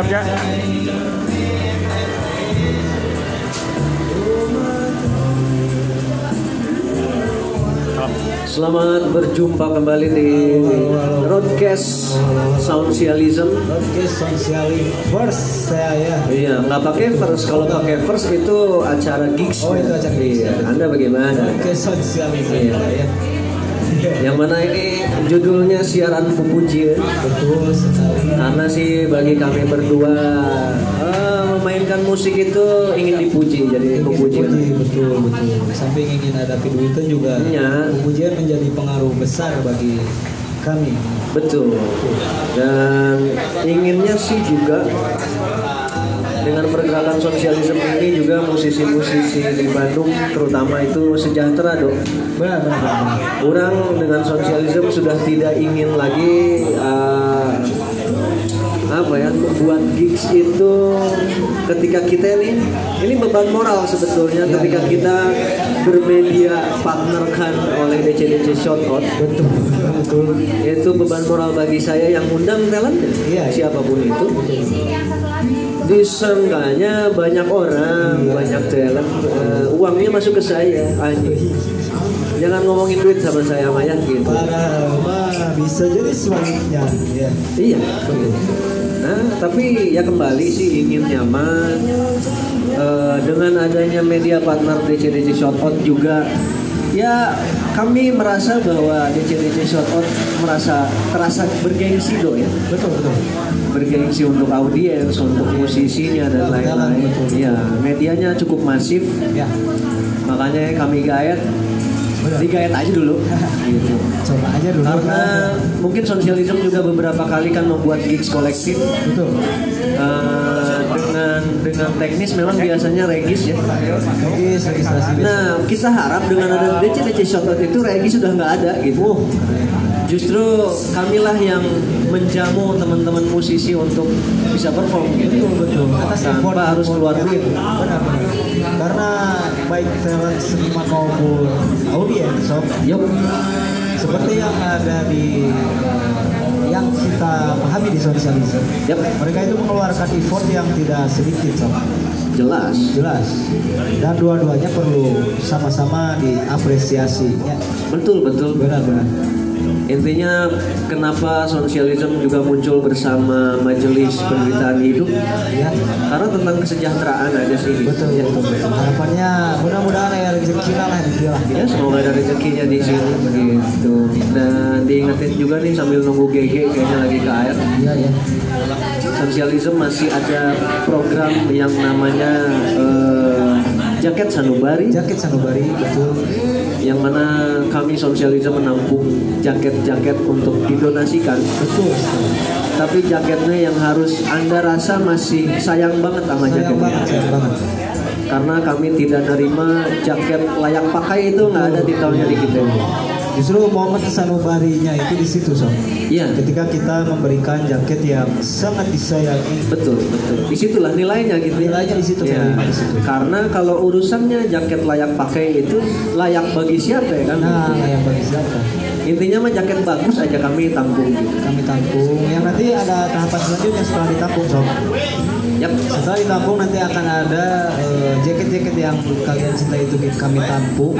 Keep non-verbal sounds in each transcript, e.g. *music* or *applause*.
Siap ya? Selamat berjumpa kembali di Roadcast Soundcialism. Oke, sosiali first saya ya. Iya, nggak pakai first. Kalau pakai first itu acara gigs. Oh, itu acara gigs. Iya, Anda bagaimana? Oke, sosiali Iya. ya. Yang mana ini judulnya siaran pupujian. Betul sekali. Karena sih bagi kami berdua eh, memainkan musik itu ingin dipuji, jadi pupujian. Puji, betul betul. Samping ingin ada keduitan juga. Pujian menjadi pengaruh besar bagi kami. Betul. Dan inginnya sih juga dengan pergerakan sosialisme ini juga musisi-musisi di Bandung terutama itu sejahtera dong. Benar. Orang dengan sosialisme sudah tidak ingin lagi eh, apa ya membuat gigs itu ketika kita ini ini beban moral sebetulnya ketika kita bermedia partnerkan oleh DC-DC Shoutout Betul betul. itu beban moral bagi saya yang undang talent Iya. siapa pun itu. Disangkanya banyak orang banyak talent. Eh, uangnya masuk ke saya anjing. Jangan ngomongin duit sama saya mah ya gitu. Bisa jadi sebaliknya ya. iya nah tapi ya kembali sih ingin nyaman Eh, dengan adanya media partner DC-DC Shoutout juga ya kami merasa bahwa DC-DC Shoutout merasa terasa bergengsi do ya Betul betul. bergengsi untuk audiens, untuk musisinya dan lain-lain. Ya, medianya cukup masif, Ya. makanya kami gaet, Digaet aja dulu. gitu. Coba aja dulu. Karena mungkin sosialisme juga beberapa kali kan membuat gigs kolektif betul. eh, dengan dengan teknis memang biasanya regis ya. Regis registrasi. Nah, kita harap dengan ada DC DC Shoutout itu regis sudah nggak ada gitu. Justru kamilah yang menjamu teman-teman musisi untuk bisa perform gitu. Betul betul. Atas effort Tanpa harus keluar duit. Benar. Karena baik talent seniman maupun audiens, sob, Yup. seperti yang ada di yang kita pahami di sosialisme. Yup. Mereka itu mengeluarkan effort yang tidak sedikit, sob. Jelas. Jelas. Dan dua-duanya perlu sama-sama diapresiasi. Ya, Betul betul. benar-benar. Intinya kenapa sosialisme juga muncul bersama Majelis Penderitaan Hidup? Ya, Karena tentang kesejahteraan aja sih. betul, betul, betul. Harapannya mudah-mudahan ya rezeki lah. Ya semoga ada rezekinya di sini begitu. Dan diingetin juga nih sambil nunggu GG kayaknya lagi ke air. Iya, ya. Sosialisme masih ada program yang namanya eh, jaket sanubari Jaket sanubari, betul. yang mana kami sosialisme menampung jaket-jaket untuk didonasikan. Betul. Tapi jaketnya yang harus anda rasa masih sayang banget sama Sayang jaketnya. banget, sayang banget. Karena kami tidak nerima jaket layak pakai itu nggak ada titelnya di kita. Justru momen sanubarinya itu di situ, sob. Iya, Ketika kita memberikan jaket yang sangat disayangi, betul betul. Di situlah nilainya gitu. Nilainya di situ, Ya. di situ. Karena kalau urusannya jaket layak pakai itu layak bagi siapa ya kan? nah yang bagi siapa? Intinya mah jaket bagus aja kami tampung. gitu. Kami tampung. Yang nanti ada tahapan selanjutnya setelah ditampung, sob. Yap. Setelah ditampung nanti akan ada eh, jaket-jaket yang kalian cinta itu kami tampung,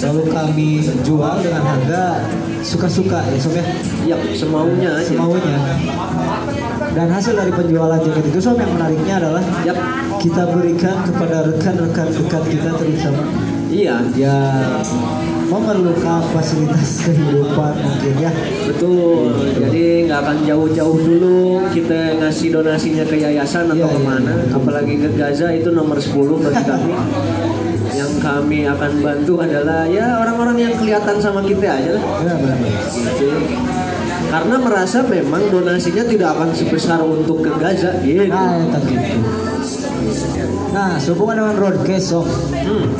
lalu kami jual dengan harga suka-suka ya sob ya, Yap, semaunya aja. semaunya. Dan hasil dari penjualan jaket itu sob yang menariknya adalah Yap. kita berikan kepada rekan-rekan dekat kita terutama Iya, yang memerlukan fasilitas kehidupan mungkin ya. betul. Jadi nggak akan jauh-jauh dulu kita ngasih donasinya ke yayasan atau Iya, iya. ke mana. Apalagi ke Gaza itu nomor 10 bagi kami. Yang kami akan bantu adalah ya orang-orang yang kelihatan sama kita aja lah. Benar, benar, benar. Gitu. Karena merasa memang donasinya tidak akan sebesar untuk ke Gaza. Gitu. Nah, ya, tadi itu. Nah, sehubungan dengan roadcast, Sob. Hmm.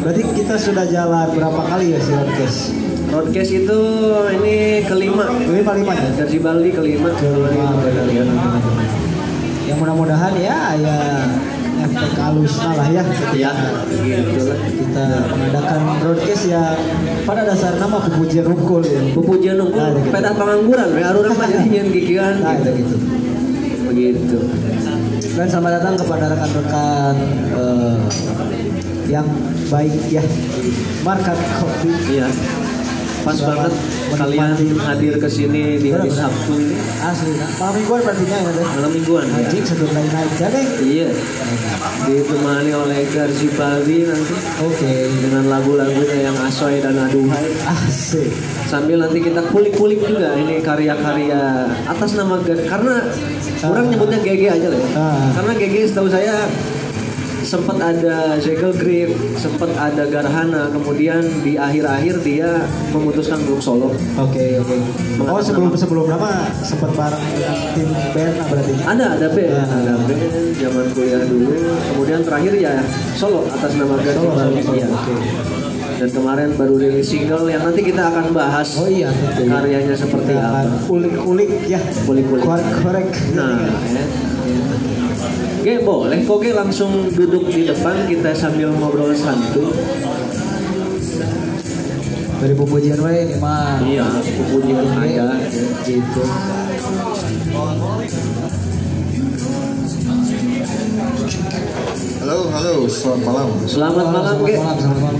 Berarti kita sudah jalan berapa kali ya si roadcast? Roadcast itu ini kelima. Kelima lima ya. Dari Bali kelima. Kelima, benar, benar. Yang mudah-mudahan ya ya efek halusnya lah ya Ya, gitu lah. kita mengadakan broadcast ya pada dasar nama pujian rukul ya. Pupujian nunggu Nah, gitu. pedah pengangguran we arurang mah *laughs* jadi nyeun kikian Nah, gitu. itu gitu. begitu. Dan selamat datang kepada rekan-rekan eh, yang baik ya Market Kopi. Iya. Pas banget kalian hadir ke sini di hari. Sabtu ini Asli, malam mingguan berarti ya deh. malam mingguan ya. Anjing sebelum naik ya deh. Iya. Ditemani oleh Garzi Baldi nanti Oke. dengan lagu-lagunya yang asoy dan aduhai. Asik. Sambil nanti kita kulik-kulik juga ini karya-karya atas nama Gar- karena orang nyebutnya GG aja lah ya. Ah. Karena GG setahu saya sempat ada Zekel Grip, sempat ada Garhana, kemudian di akhir-akhir dia memutuskan untuk solo. Oke oke. Oh sebelum sebelum nama sempat bareng tim band berarti. Ada, ada band, Ah. ada band zaman kuliah dulu. Kemudian terakhir ya solo atas nama Baldi. solo, Iya. oke. Dan kemarin baru rilis single yang nanti kita akan bahas Oh iya tentu. karyanya seperti apa. Ulik-ulik ya. Kulik-kulik. Korek-korek. Nah, ya. Oke, boleh kok Ge, langsung duduk di depan kita sambil ngobrol santuy. Dari pujian wae ini mah. Iya, pujian aja. Gitu. Halo, halo, selamat malam. Selamat malam, Ge.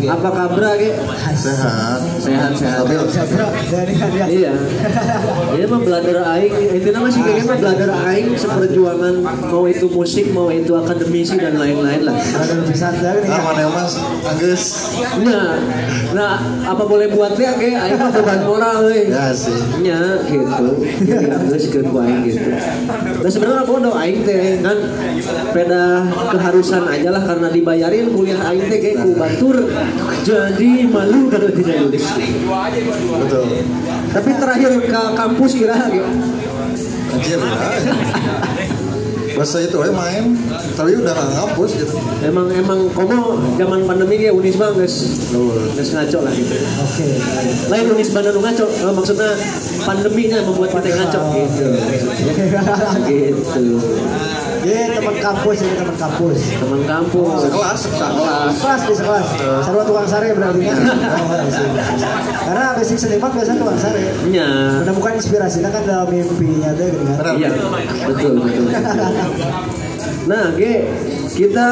Apa kabar, Ge? Sehat. Sehat, sehat. Stabil. Sabra dari dia. Iya. Dia mah belajar aing, itu nama sih kayaknya mah belajar aing seperjuangan mau itu musik, mau itu akademisi dan lain-lain lah. Ada bisa dari Nah, mana mas? Anggus. Nah, nah apa boleh buat dia Ge? Aing mah beban moral euy. Ya sih. nya gitu jadi geus ke ku aing gitu dan sebenarnya bodoh aing teh kan peda keharusan aja lah karena dibayarin kuliah aing teh kayak ku batur jadi malu kalau tidak lulus Betul. tapi terakhir ke kampus kira gitu Anjir. Bahasa itu eh main, tapi udah nggak ngapus gitu. emang emang komo zaman pandemi ya unisba guys. Guys ngaco lah gitu. Oke. lain unisba nu ngaco. Eh, maksudnya pandeminya membuat kita ngaco gitu. Gitu Ye teman kampus ini teman kampus. teman kampus Sekelas, sekelas Kelas di sekelas. Sarwa tukang sare berarti kan. *laughs* Oh, iya sih. Karena basic seniman biasanya tukang sare. nya Menemukan inspirasi kan dalam mimpinya deh gitu kan. Iya, betul betul. Nah, G, kita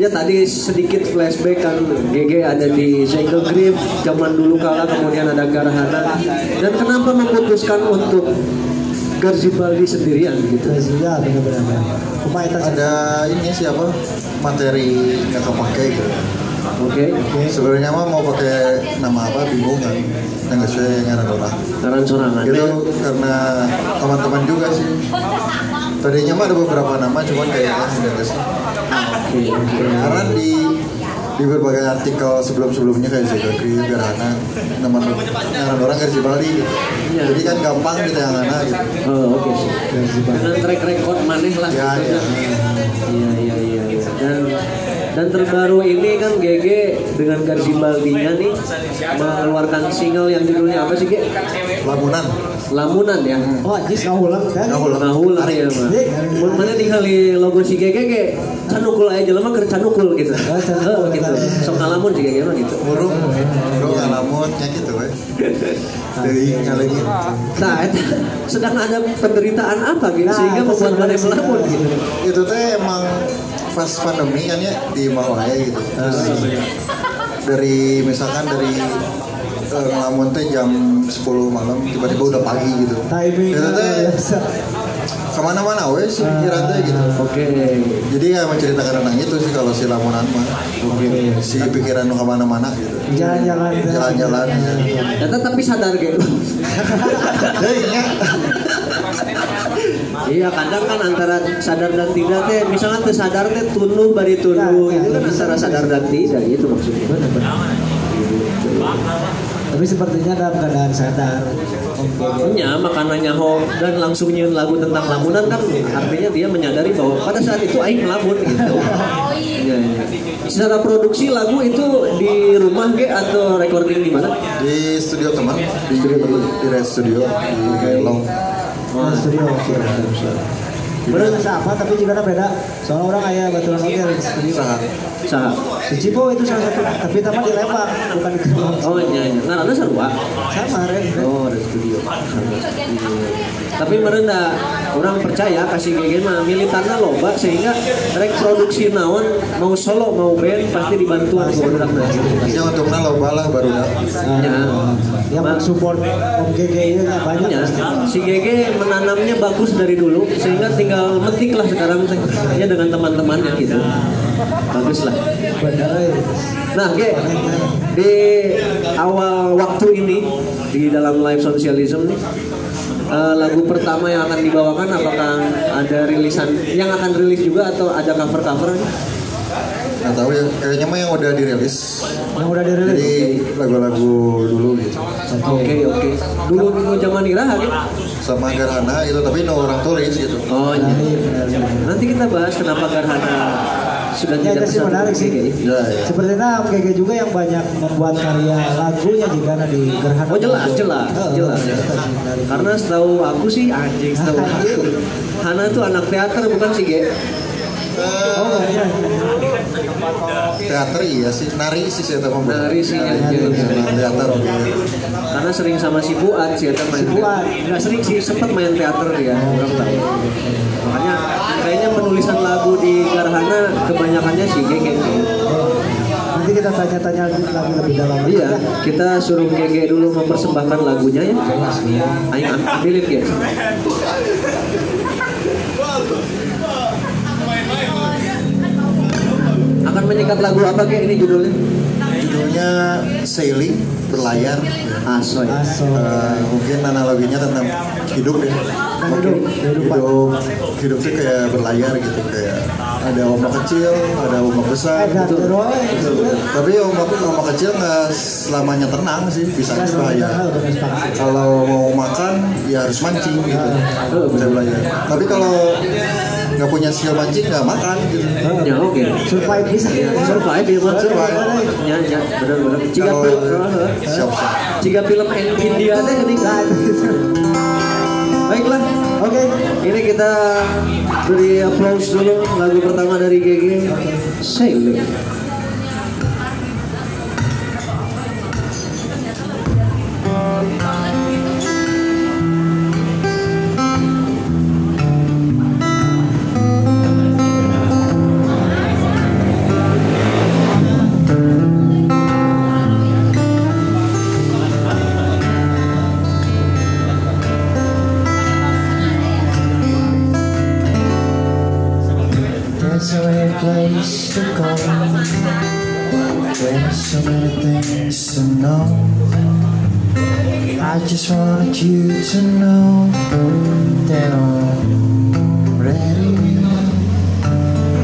ya tadi sedikit flashback kan GG ada di Single Grip zaman dulu kala kemudian ada Garhana dan kenapa memutuskan untuk Garzibaldi sendirian gitu. Iya benar-benar. Ada ini siapa? Materi nggak kepake gitu. Oke, Sebenarnya mah mau pakai nama apa bingung kan. Yang nggak sesuai ngaran orang. saran sorangan. Itu karena teman-teman juga sih. Tadinya mah ada beberapa nama, cuman kayaknya udah nggak sih. Oke, oke. Karena di di berbagai artikel sebelum-sebelumnya kayak Green, Gerhana, nama ngaran orang Garzi Bali gitu. Iya. Jadi kan gampang kita yang ngana gitu. Oh, oke sih. Dengan track record maneh lah. Ya, gitu. ya. Iya iya iya iya. dan dan terbaru ini kan GG dengan Garzibaldinya nih mengeluarkan single yang judulnya apa sih Ge? Lamunan. Lamunan ya. Oh, jis ngulang kan? Ngahulang. Ngahulang ya mah. Mun mana tinggal di logo si GG ge canukul aja jelema keur canukul gitu. Oh, canukul. Heeh, *laughs* gitu. Sok ngalamun si GG mah gitu. Murung, murung ngalamutnya gitu we. Deui ngalengin. Nah, sedang ada penderitaan apa gitu sehingga membuat mana sebenarnya melamun gitu. Itu teh emang pas pandemi kan ya di Mawaya gitu. Terus dari misalkan dari eh, ngelamun teh jam 10 malam tiba-tiba udah pagi gitu. Timing Itu teh ke mana-mana we sih pikiran teh gitu. Oke. Jadi ya menceritakan tentang itu sih kalau si lamunan mah. Si pikiran nu ke mana-mana gitu. Jalan-jalan. Jalan-jalan. ya. Tapi sadar gitu. Iya kadang kan antara sadar dan tidak teh misalnya teu sadar teh tunduk bari tunduk itu kan antara sadar dan tidak itu maksudnya. Tapi sepertinya dalam keadaan sadar. Nya makanannya ho dan langsung nyiun lagu tentang lamunan kan artinya dia menyadari bahwa pada saat itu aing melamun gitu. *laughs* Iya, iya. Secara produksi lagu itu di rumah ge atau recording di mana? Di studio teman, di studio di Red Studio di Gelong. Oh, studio oke. Bener apa tapi juga beda. Soalnya orang kayak baturan oke di studio. Saha. Saha? Di Cibo itu salah satu, tapi taman di Lembang, bukan di Kemang. Oh iya iya. Nah, ada sarua. Sama Ren. Oh, ada studio. Sama tapi merendah orang percaya kasih GG mah militannya loba sehingga rek produksi naon mau solo mau band pasti dibantu ku urang nah Ya untuknya lo balah baru dah. Ya. yang mensupport Om GG ini banyak Ya, pasti. si GG menanamnya bagus dari dulu sehingga tinggal metik lah sekarang teh. Ya dengan teman-temannya gitu. Bagus lah Bener, eh. nah di awal waktu ini di dalam live socialism nih eh, lagu pertama yang akan dibawakan apakah ada rilisan yang akan rilis juga atau ada cover cover Nggak tahu ya. Kayaknya mah yang udah dirilis. yang udah dirilis Jadi lagu-lagu dulu gitu. oke oke dulu dulu zaman iraha gitu Sama Garhana itu tapi no orang tulis gitu. oh iya. nanti kita bahas kenapa Garhana sudah Ya, tidak itu sih menarik sih. Ya ya. Sepertinya GG juga yang banyak membuat karya lagunya juga di Gerhana. Oh jelas, jelas, Heeh, jelas. dari- Karena setahu aku sih anjing setahu aku. *laughs* Hana tuh anak teater bukan sih, Ge? Oh, iya. Teater iya sih, nari sih saya tahu. Nari sih, anjing. Teater. Karena sering sama si Fuad sih eta main. Si Fuad. Enggak sering sih, sempat main teater dia, orang tahu. Makanya kayaknya penulisan lagu di Garhana kebanyakannya sih Gege. Nanti kita tanya-tanya lagi lebih dalam. Iya, ya. kita suruh Gege dulu mempersembahkan lagunya ya. Ayo ambilin ya. Akan menyikat lagu apa kayak ini judulnya? Judulnya Sailing berlayar. Asoy. Aso. Eh, mungkin analoginya tentang hidup ya. hidup, kehidupan. Hidup, hidup tuh kayak berlayar gitu kayak ada ombak kecil, ada ombak besar. Gitu. Roy, Tapi ombak ombak kecil nggak selamanya tenang sih, bisa bahaya. Kalau mau makan ya harus mancing gitu, bisa belajar. Tapi kalau nggak punya skill mancing nggak makan gitu. Ya oke. Survive bisa. Survive ya mah. Survive. Ya ya benar-benar. Jika Kalau film, siap siap. jika film India teh itu. Baiklah. Oke. Ini kita beri applause dulu lagu pertama dari GG Sailing. Just wanted you to know that I'm ready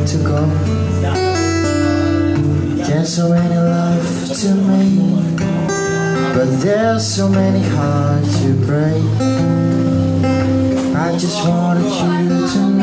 to go. There's so many love to make, but there's so many hearts to break. I just wanted you to know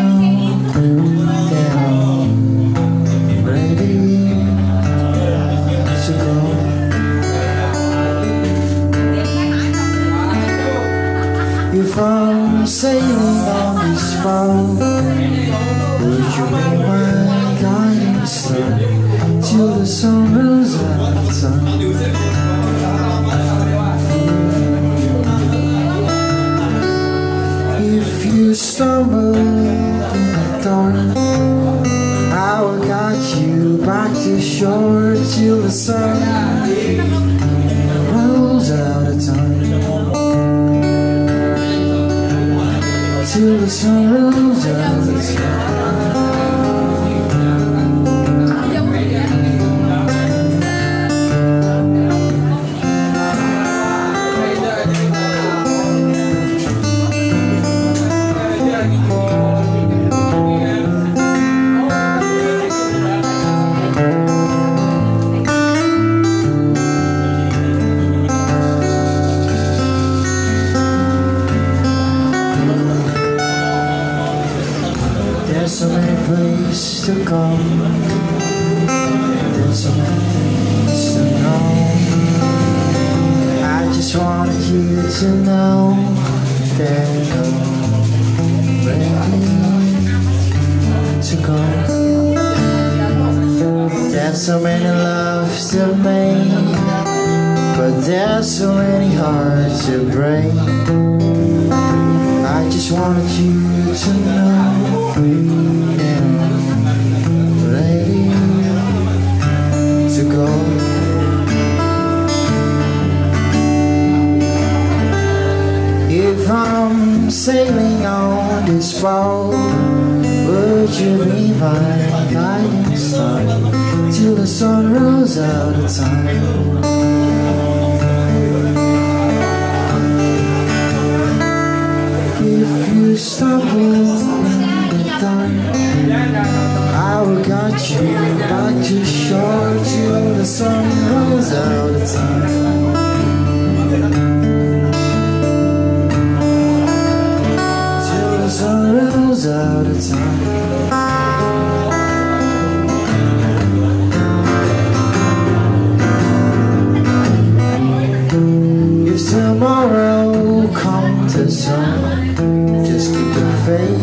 Tomorrow comes to sun, just keep the faith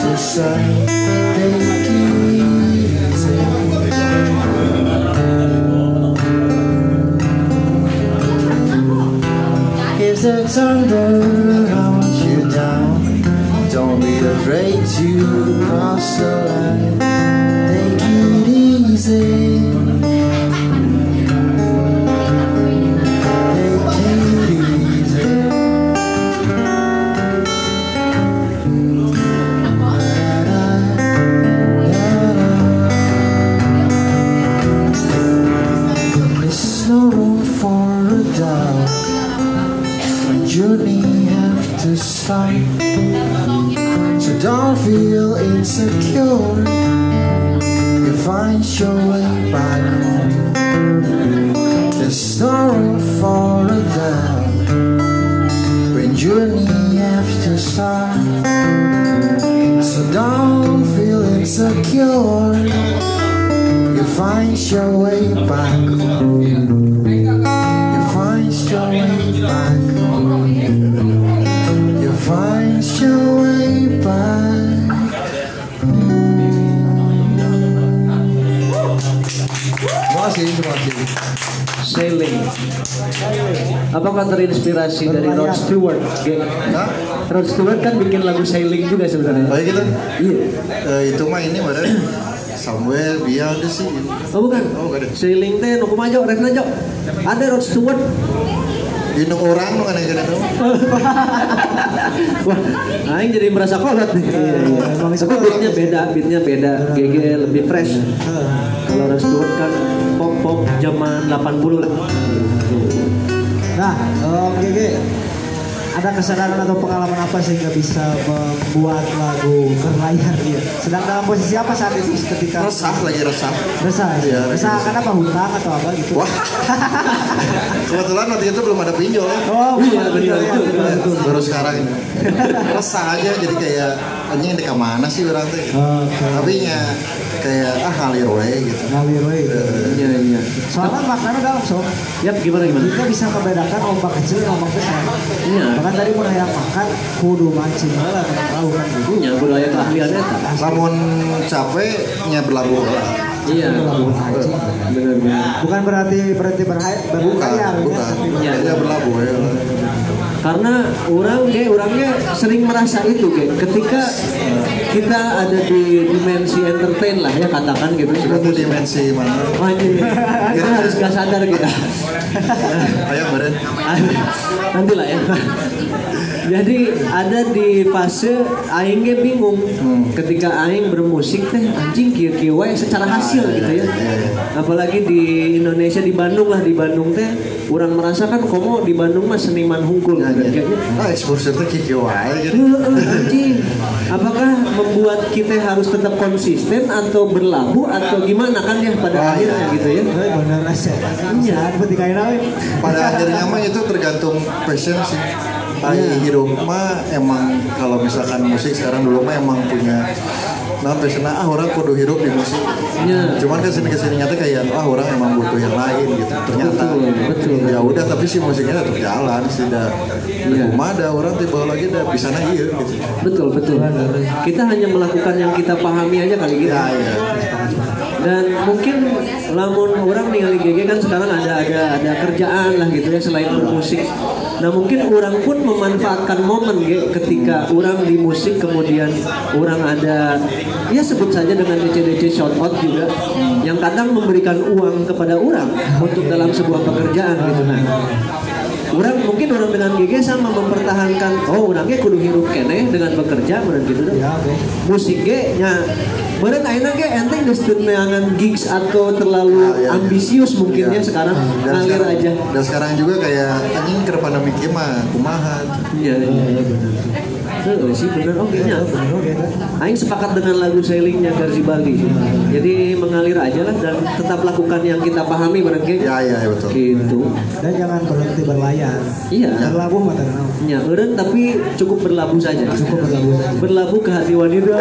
to sun. Take it. If the thunder hunts you down, don't be afraid to cross the line. So don't feel insecure. You find your way back home. There's no room for a doubt. When journey to start. So don't feel insecure. You find your way back home. Apakah terinspirasi dari Rod Stewart? Hah? Rod Stewart kan bikin lagu sailing juga sebenarnya. Baik gitu. Iya. Eh, itu mah ini badan somewhere beyond the sea. Oh bukan. Oh, bukan. Sailing teh nu kumaha Jo? Refna Jo. Ada Rod Stewart. Indung orang nu kan yang itu. *laughs* Wah, aing jadi merasa kolot nih. Iya, iya. Tapi beatnya beda, beatnya beda. GG lebih fresh. Kalau Rod Stewart kan pop-pop zaman 80 lah. Nah, Om Gege, ada kesadaran atau pengalaman apa sehingga bisa membuat lagu berlayar dia? Sedang dalam posisi apa saat itu ketika Resah lagi resah. resah? Iya, resah resah. karena apa hutang atau apa gitu? Wah. *laughs* Kebetulan waktu itu belum ada pinjol. Oh, Iya, benar itu. Baru sekarang ini. Resah aja jadi kayak anjing di mana sih orang teh. Oke. Tapi nya kayak ah ngalir we gitu. Ngalir we. Iya, iya. Soalnya maknanya dalam so, Yap, gimana gimana? kita bisa membedakan ombak kecil dan ombak besar. Iya. Bahkan tadi mau yang makan, kudu mancing lah dengan tahu kan gitu. Punya budaya keahlian eta. Lamun capek nya berlabuh. Iya. Mancing. Benar-benar. Bukan berarti berarti berhayat Bukan, berlayar, ya, bukan. tapi Iya. Berlabuh ya. Karena orang ge orangnya sering merasa itu ge ketika kita ada di dimensi entertain lah ya katakan gitu Itu dimensi mana? Wah, ini *laughs* kita harus gak sadar kita. Ayo meren. Nanti lah ya. Jadi ada di fase aing ge bingung ketika aing bermusik teh anjing kieu kieu wae secara hasil gitu ya. Apalagi di Indonesia di Bandung lah di Bandung teh orang merasakan komo di Bandung mah seniman hungkul gitu. kayaknya. Ah, exposure tuh wae gitu. Anjing. Apakah membuat kita harus tetap konsisten atau berlabuh atau gimana kan ya pada Wah, akhirnya iya. gitu ya? Aja. Iya, seperti kayak. Pada akhirnya mah itu tergantung passion sih. Ai hidup mah emang kalau misalkan musik sekarang dulu mah emang punya nah passionnya ah orang kudu hidup di musik. Iya. Cuman ke sini ke sini nyata kayak ah orang emang butuh yang lain gitu. Ternyata Betul, betul. ya udah tapi si musiknya tetap jalan sih dah. Iya. Rumah ada orang tiba lagi dah bisa nah iya gitu. Betul betul. Kita hanya melakukan yang kita pahami aja kali gitu. Ya ya. Dan mungkin lamun orang ningali GG kan sekarang ada ada ada kerjaan lah gitu ya selain bermusik. Nah mungkin orang pun memanfaatkan momen ge, ketika orang di musik kemudian orang ada ya sebut saja dengan DC-DC shout out juga yang kadang memberikan uang kepada orang untuk dalam sebuah pekerjaan gitu nah. Orang mungkin orang dengan GG sama mempertahankan oh orangnya kudu hidup kene dengan bekerja bener gitu deh. Ya, oke. Musik ge nya Beren ayeuna ge enteng neangan gigs atau terlalu Ah, iya. ambisius mungkin ya Iya. sekarang Dan ngalir sekarang- aja. Dan sekarang juga kayak anjing ke pandemi mah kumaha. Iya, iya, iya benar. Heeh sih benar oke nya. Aing sepakat dengan lagu sailingnya Garibaldi. Jadi mengalir aja lah dan tetap lakukan yang kita pahami benar ge. Ya ya, ya betul. Gitu. Dan jangan berhenti berlayar. Iya. Berlabuh mata kenal. Ya, eureun tapi cukup berlabuh saja. Cukup berlabuh saja. Berlabuh ke hati wanita.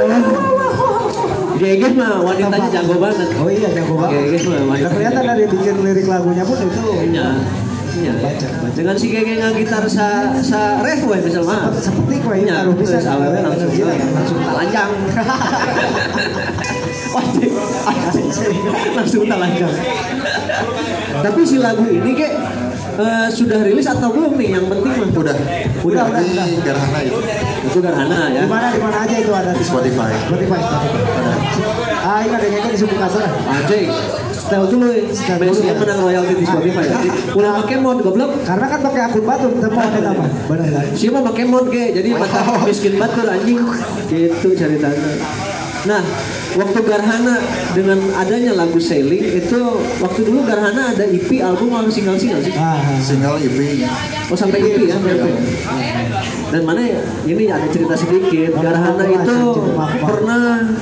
Geger mah wanitanya jago banget. Oh iya jago banget. Geger mah wanita. kelihatan dari bikin lirik lagunya pun itu Iya. Iya. Baca, baca. Dengan si Gege gitar sa sa ref we misal mah. seperti kue Iya, taruh bisa awewe langsung langsung talanjang. *laughs* Langsung talanjang. Tapi si lagu ini kek eh, sudah rilis atau belum nih? Yang penting mah. Udah. Udah, udah, Di udah. Gerhana itu. Itu Garhana ya. di mana di mana aja itu ada di Spotify. Spotify Spotify. Ah ini ada yang di suku kantor. Anjing, setel dulu ya. Setel dulu, Messi ya. menang royalti di Spotify ya. Ulah pakai mod goblok. Karena kan pakai akun batu, temu ada apa? Benar kan? Siapa pakai mod ge, jadi mata miskin batur anjing. Gitu ceritanya. Nah, waktu Garhana dengan adanya lagu Sailing itu waktu dulu Garhana ada EP album atau single-single sih? Ah, ah. Single EP. Oh sampai EP ya? Dan mana ya? Ini ada cerita sedikit. Garhana itu pernah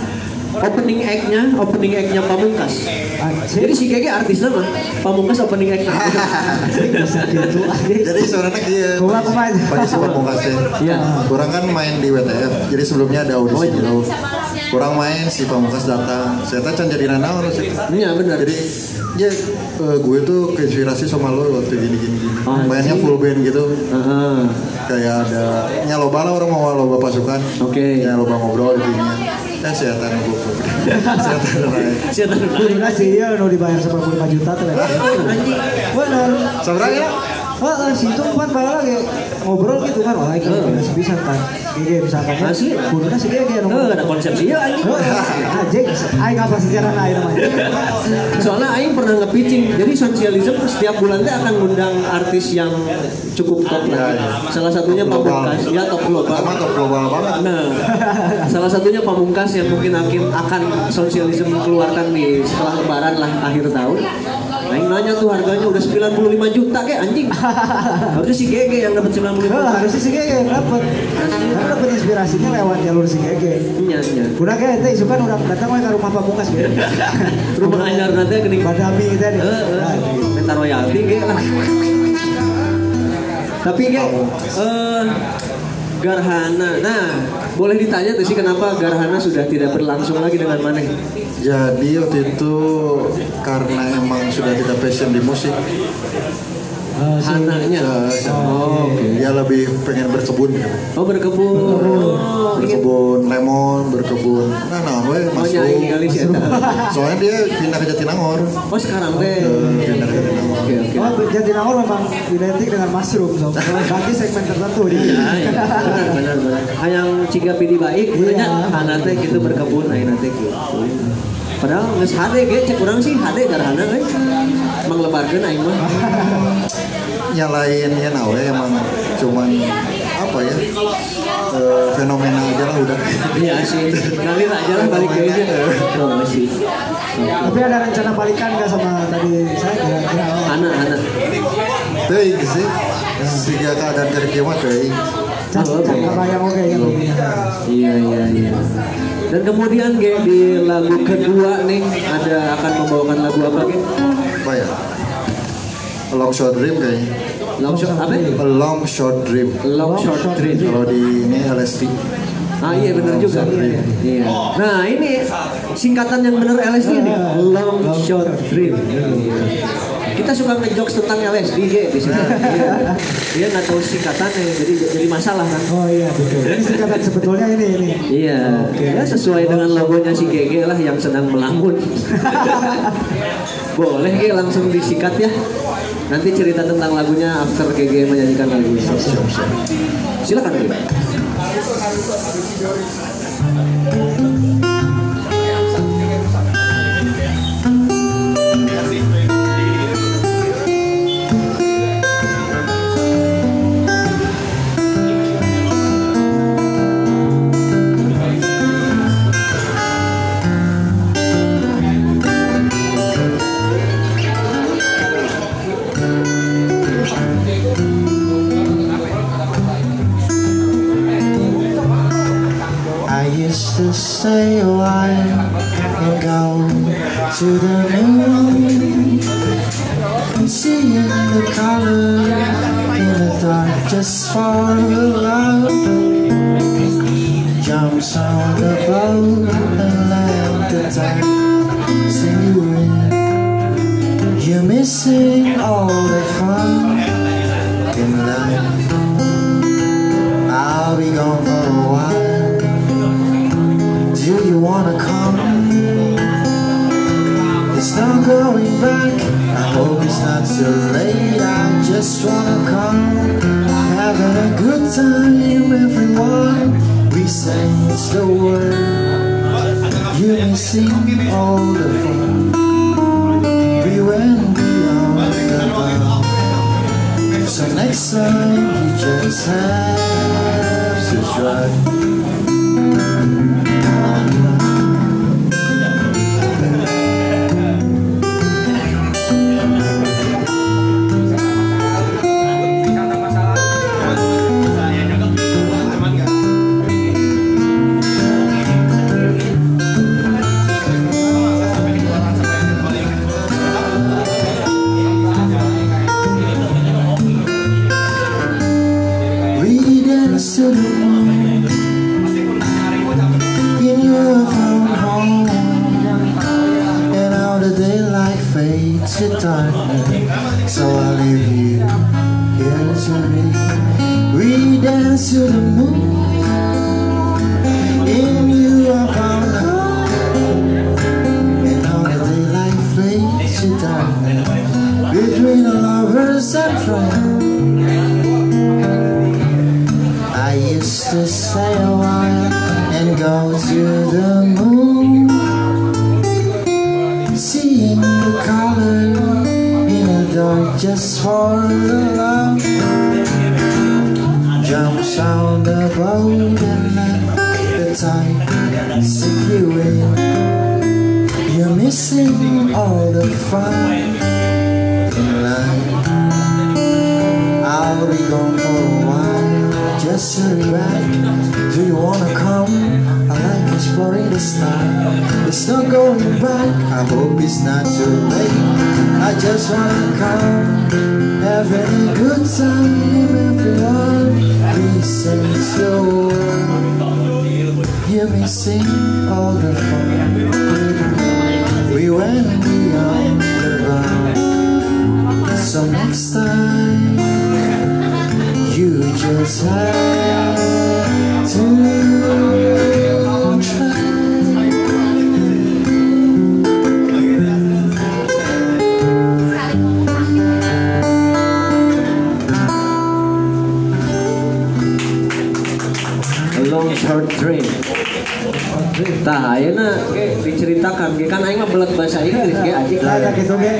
opening act-nya, opening act-nya Pamungkas. Jadi si Gege artis nama, Pamungkas opening act-nya. gitu. Jadi sebenarnya kieu. Kumaha, kumaha. Pada si pamungkas teh. Iya. Kurang kan main di WTF. Jadi sebelumnya ada audisi dulu. Kurang main si pamungkas datang. Saya teh can jadi nanaon sih. Iya benar. Jadi ya eh, gue tuh keinspirasi sama lo waktu gini gini gini. Oh, Mainnya full band gitu. Heeh. Kayak ada nyaloba lah orang mau loba pasukan. Oke. Nyaloba ngobrol di setan gue. Setan lain. Siapa tahu Kuduna sih dia nu dibayar 95 juta tuh. Anjing. Benar. Ya? Heeh, si itu empat malah lagi ngobrol gitu kan, wah ini bisa kan. Gege misalkan ya. Asli. Kuduna sih gege nu. Eh, ada konsep sih ya anjing. Anjing, aing apa sejarah lain namanya. Soalnya Aing pernah nge-pitching, jadi sosialisme setiap bulan teh akan ngundang artis yang cukup top lah. ya. Salah satunya. Pamungkas, ya top global. Pertama top global banget. Nah, salah satunya Pamungkas yang mungkin akan, akan sosialisme keluarkan di setelah lebaran lah akhir tahun. Aing nanya tuh harganya udah 95 juta kayak anjing. *laughs* Harusnya si Gege yang dapat 95 Oh, juta. harusnya si Gege yang dapat. Karena dapat inspirasinya lewat jalur si Gege. Iya, iya. Udah kayak ente isukan udah datang ke rumah Pamungkas gitu. *laughs* Rumah anyar nanti gini. Badami itu tadi. Eh, eh, minta royalti ge lah. *laughs* Tapi ge eh Garhana. Nah, boleh ditanya tuh sih kenapa Garhana sudah tidak berlangsung lagi dengan Maneh? Jadi waktu itu karena emang sudah tidak passion di musik, Hananya. se- Oh, oke. dia lebih pengen berkebun gitu. Oh, berkebun. Oh, berkebun lemon, berkebun nah nah we Oh, masuk. eta. *laughs* Soalnya dia pindah ke Jatinangor. Oh, sekarang teh. Eh, Pindah ke Jatinangor. Oke, oke. Oh, Jatinangor memang identik dengan mushroom, so. *laughs* Bagi segmen tertentu dia. Ya, ya. Benar, benar, benar. Hayang ciga pidi baik, Iya. banyak anak teh gitu berkebun, ayeuna teh gitu. Padahal geus hade ge cek urang sih hade garhana euy. Manglebarkeun aing mah. Nyalain ya nawe emang cuman apa ya eh, fenomena aja lah udah. Iya sih, ngalir aja lah balik ke aja. Oh, sih. Tapi ada rencana balikan gak sama tadi saya kira-kira. Anak, anak. Teuing sih. Siga keadaan dari kiamat teuing. Ya. Iya, iya, iya. Dan kemudian ge di lagu kedua nih ada akan membawakan lagu apa ge? Apa ya? A long short dream kayaknya. Long shot apa? A long short dream. Long short dream. Kalau di ini LSD. Ah iya benar juga. Iya. Nah ini singkatan yang benar LSD nih. Long short dream. Iya. Kita suka ngejokes tentang LSD Ge, di sini. Iya. *laughs* Dia nggak tahu singkatannya, jadi jadi masalah kan. Oh iya betul. Ini singkatan sebetulnya ini ini. Iya, ya sesuai dengan logonya si GG lah yang sedang melamun. *laughs* Boleh Ge langsung disikat ya. Nanti cerita tentang lagunya after GG menyanyikan lagunya. Silakan Ge. Stay a while and go to the moon, and seeing the color in the dark just for the back. I hope it's not too late. I just wanna come. Having a good time, everyone. We sing it's the word. You may sing all the fun. We went beyond the bound. So next time you just have to try. Next time you just have to try. A long short dream. Tah, ayeuna diceritakan ge kan aing mah belet bahasa Inggris ge anjing. Nah, gitu ge.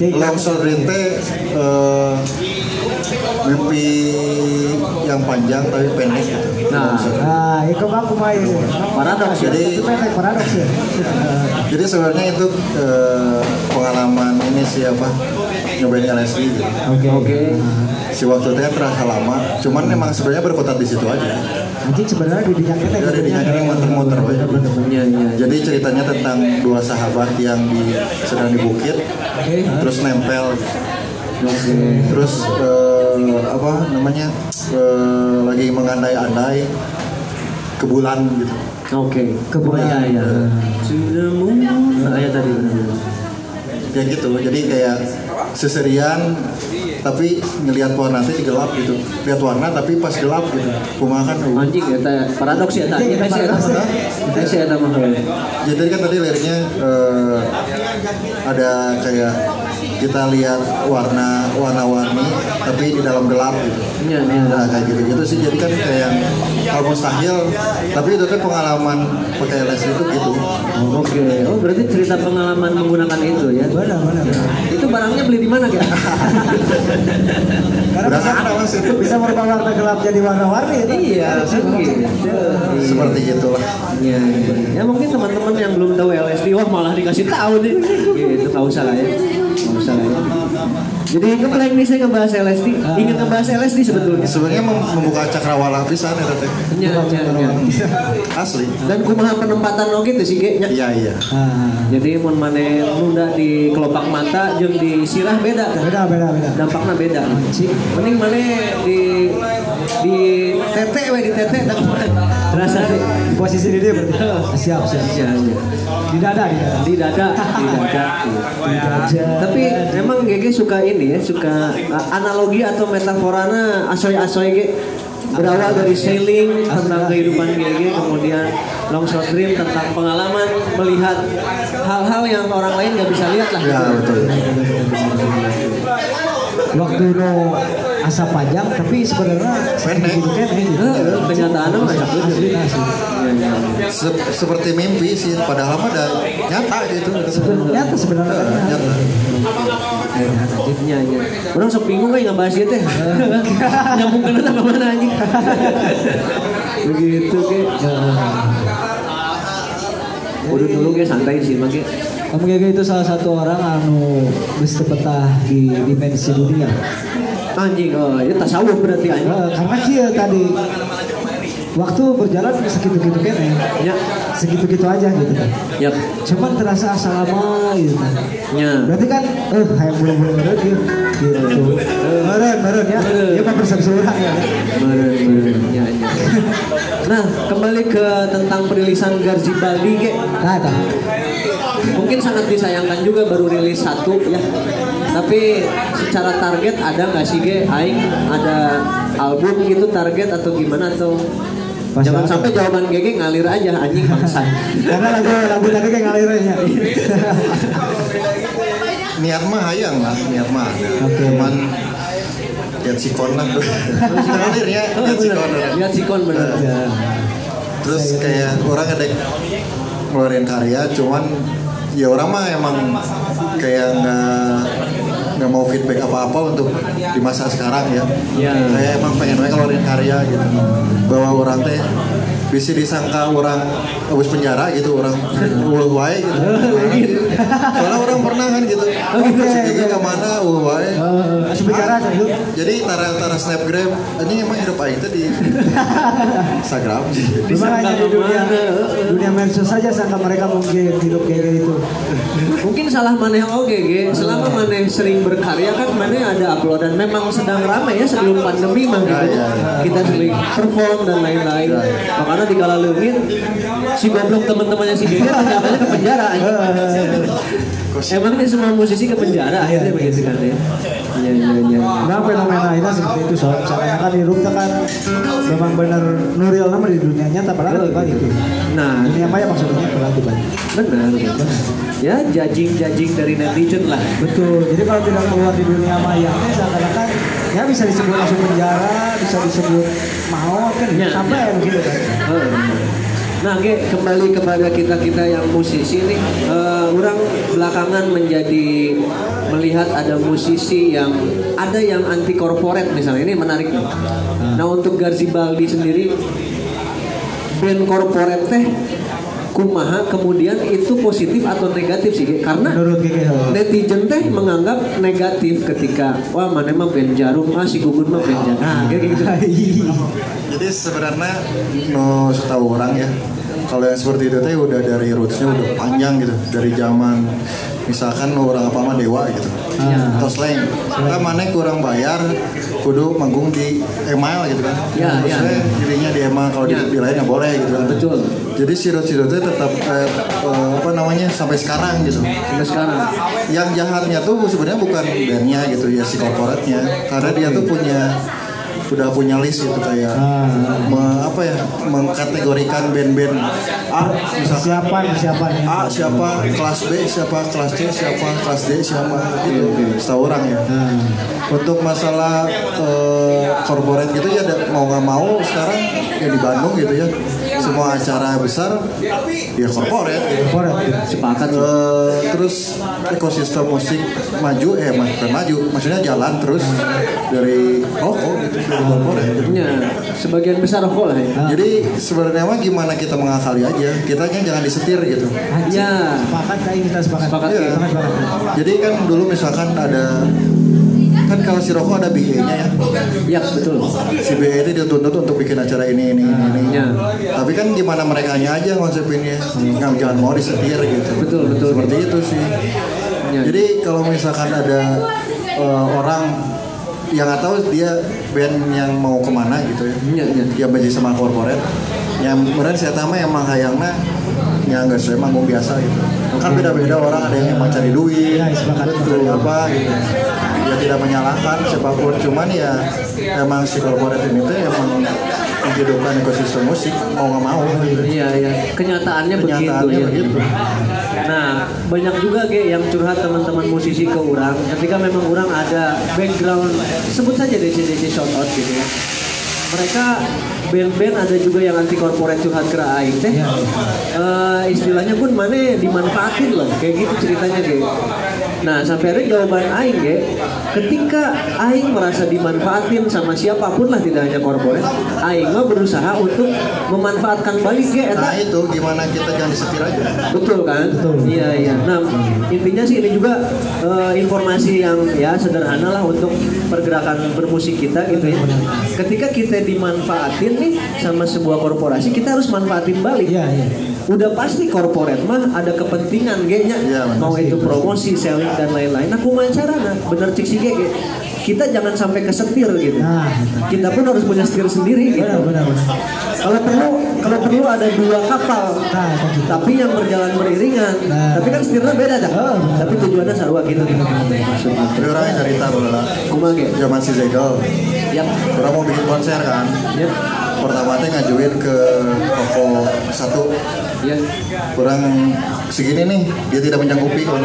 Cik, Longsor rinte eh, mimpi yang panjang tapi pendek gitu. Nah. Nah, itu aku main. Paradoks ya. Jadi- Itu pendek paradoks *laughs* ya. Jadi sebenarnya itu eh, pengalaman ini siapa nyobain LSD gitu. Oke oke. Si waktu itu terasa lama, cuman emang sebenarnya berkutat di situ aja. Anjing sebenarnya di dinya kita. Jadi di nyakitnya muter-muter we. Iya iya. Jadi ceritanya tentang dua sahabat yang di sedang di bukit, Oke. terus nempel, Terus eh, apa namanya eh, lagi mengandai-andai ke bulan gitu. Oke. Ke bulan. To the moon. Nah, ya tadi. Ya gitu. Jadi kayak seserian tapi ngelihat warna teh gelap gitu lihat warna tapi pas gelap gitu kumaha kan uh. Anjing ya, paradoks ya, sih, kita sih ada mah. jadi kan tadi liriknya eh, ada kayak kita lihat warna warna-warni tapi di dalam gelap gitu Iya, iya. nah kayak gitu gitu sih jadi kan kayak hal mustahil tapi itu tuh pengalaman pakai les itu gitu Oke, oh berarti cerita pengalaman menggunakan itu ya? Benar, benar. Itu barangnya beli di mana ya? Karena Berasa bisa, Mas. bisa merubah warna gelap jadi warna-warni itu. iya, kan gitu. seperti gitulah Iya, iya. ya mungkin teman-teman yang belum tahu LSD, wah malah dikasih tahu nih. Gitu, nggak usah lah ya, ya. Jadi kemarin nih saya ngebahas LSD, ingin ngebahas LSD sebetulnya. sebenarnya mem- membuka cakrawala pisan ya teh Iya, iya, iya. asli Dan kumaha penempatan lo gitu sih, Ge, nya. iya iya Ah, Jadi mun maneh muda di kelopak mata jeung di sirah beda kan? beda, beda, beda. dampaknya beda mending mana di di tete we di tete dan rasa Posisi di dia berarti. Ah, Siap, siap. ya, ya. Di dada, di dada. di dada di dada tapi emang GG suka ini ya suka uh, analogi atau metaforana asoy-asoy ge berawal dari sailing tentang kehidupan GG kemudian long short dream tentang pengalaman melihat hal-hal yang orang lain nggak bisa lihat lah ya betul Waktu lo asa panjang, tapi sebenarnya Pendek. gitu kan gitu. Eh, kenyataannya ya. Iya, iya. Se- seperti mimpi sih padahal mah ada nyata gitu Nyata sebenarnya. Nyata Iya, iya. Orang sok bingung kayak ngebahas itu teh. *laughs* Nyambung ke ke mana anjing. Begitu ke. Udah dulu ke santai sih make. Kamu Gege itu salah satu orang anu geus teu betah di dimensi dunia. Anjing, oh, itu tasawuf berarti anjing. Eh, karena kia tadi waktu berjalan segitu-gitu kene, Ya, segitu-gitu aja gitu. yap. Cuman terasa asa lama gitu. Ya. Berarti kan, eh kayak bulu-bulu meren gitu. Gitu. Meren, meren ya. Ya mah persepsi orang ya. Bener, bener. Ya, ya. *laughs* Nah, kembali ke tentang perilisan Garzibaldi ke. Nah, tah. Mungkin sangat disayangkan juga baru rilis satu ya. Tapi secara target ada nggak sih Ge? Aing ada album gitu target atau gimana atau Pas Jangan ada. sampai jawaban GG ngalir aja anjing bangsa. *laughs* Karena lagu lagu tadi kayak ngalirnya. niat mah hayang lah niat mah. Oke. cuman lihat sikon lah. Ngalir ya. Lihat sikon Lihat sikon bener. Ya. terus kayak orang ada ngeluarin karya cuman ya orang mah emang kayak nggak nggak mau feedback apa-apa untuk di masa sekarang ya. Ya. kayak emang pengen ngeluarin karya gitu. Bahwa orang teh bisa disangka orang habis penjara gitu orang ulah wae gitu soalnya orang pernah kan gitu Oke, segini oke. ke mana ulah wae Eh, Asup bicara aja dulu. jadi tara tara snapgram ini emang hidup aing teh di Instagram *laughs* Memang hanya di dunia dunia medsos saja sangka mereka mungkin hidup kayak gitu. Mungkin salah maneh oke Ge. Selama maneh sering berkarya kan maneh ada uploadan memang sedang ramai ya sebelum pandemi mah gitu. Ya, ya, ya. Kita sering perform dan lain-lain. Makanya di kala leungit si goblok teman-temannya si Gege ternyata ke penjara anjing. Emang ini semua musisi ke penjara akhirnya begitu kan ya. Iya iya iya. Nah fenomena ini seperti itu soal misalnya kan hidupnya kan memang benar nuril nama di dunia nyata padahal di balik itu. Nah, Dunia maya maksudnya padahal di balik. benar benar. Ya judging-judging dari netizen lah. Betul. Jadi kalau tidak keluar di dunia maya ini seakan-akan ya bisa disebut langsung penjara, bisa disebut mau kan Ya, sampai ya. ya begitu kan. Nah, Ge, kembali kepada kita-kita yang musisi nih, eh, orang belakangan menjadi melihat ada musisi yang ada yang anti korporat misalnya ini menarik. nih. Nah, untuk Garzibaldi sendiri band korporat teh kumaha kemudian itu positif atau negatif sih? Karena Menurut netizen teh menganggap negatif ketika wah mana mah band jarum ah si gugun mah band jarum. Nah, gitu. *laughs* Jadi sebenarnya no setahu orang ya kalau yang seperti itu teh udah dari rootsnya udah panjang gitu dari zaman misalkan orang apa mah dewa gitu Ah. atau slang kita mana kurang bayar kudu manggung di email gitu kan Ya, terus ya. dirinya di email kalau di, Ya. di lain nggak boleh gitu Betul. jadi Siro-Siro itu tetap eh, eh, apa namanya sampai sekarang gitu Sampai sekarang. yang jahatnya tuh sebenarnya bukan bandnya gitu ya si korporatnya karena dia tuh punya udah punya list gitu kayak me- apa ya mengkategorikan band-band A misalkan persiapan. ya. A siapa kelas B siapa kelas C siapa kelas D siapa gitu setahu orang ya untuk masalah eh, corporate gitu ya ada- mau nggak mau sekarang ya di Bandung gitu ya semua acara besar ya corporate gitu. Korporat, ya. Sepakat sih. Eh, terus ekosistem musik maju eh mas- bukan maju maksudnya jalan terus dari rokok gitu dari korporat gitu. Ya, sebagian besar rokok lah ya. jadi sebenarnya mah gimana kita mengakali aja kita jangan disetir gitu Ya, Sepakat, kayak kita sepakat. Sepakat, Iya. Sepakat, sepakat. jadi kan dulu misalkan ada kan kalau si rokok ada BE nya ya ya betul. si BE itu dituntut untuk bikin acara ini ini ini, ini. Ya. tapi kan gimana mereka aja konsepinnya nggak jangan mau disetir gitu Betul, betul. seperti itu sih Ya. jadi kalau misalkan ada eh, orang yang nggak tahu dia band yang mau ke mana gitu ya Ya, ya. yang benci sama korporat yang kemudian saya tahu emang hayangnya yang nggak saya manggung biasa gitu kan beda-beda orang ada yang emang cari duit Ya, cari apa gitu ya tidak menyalahkan siapa pun cuman ya emang si korporat ini tuh emang menghidupkan ekosistem musik mau nggak mau gitu. Iya, iya. Kenyataannya, kenyataannya begitu, begitu ya. Nah, banyak juga ge yang curhat teman-teman musisi ke orang ketika memang orang ada background sebut saja DC-DC shout out gitu ya. Mereka band-band ada juga yang anti corporate curhat ke aing teh. Eh, istilahnya pun mana dimanfaatin loh, kayak gitu ceritanya ge. Nah, sampai akhirnya jawaban aing ge, ketika aing merasa dimanfaatin sama siapa pun lah tidak hanya corporate, aing mah berusaha untuk memanfaatkan balik ge eta nah itu gimana kita jangan disetir aja Betul kan? Iya iya. Nah intinya sih ini juga eh, informasi yang ya sederhana lah untuk pergerakan bermusik kita gitu ya. Ketika kita dimanfaatin nih sama sebuah korporasi, kita harus manfaatin balik. Iya, iya. Udah pasti korporat mah ada kepentingan gengnya benar. mau itu promosi, selling dan lain-lain. Nah, kumaha carana? Bener cik si Gege. Kita jangan sampai kesetir gitu. Nah, Kita pun harus punya setir sendiri gitu. benar, benar, benar. Kalau perlu, kalau perlu ada dua kapal, Nah, tapi yang berjalan beriringan. Nah. Tapi kan setirnya beda dah. Oh, tapi tujuannya sarua gitu. Tapi orangnya cerita bola Kumaha ge? zaman si Zegel Yap. orang mau bikin konser kan. Pertama teh ngajuin ke toko satu Ya. kurang segini nih dia tidak menyanggupi kan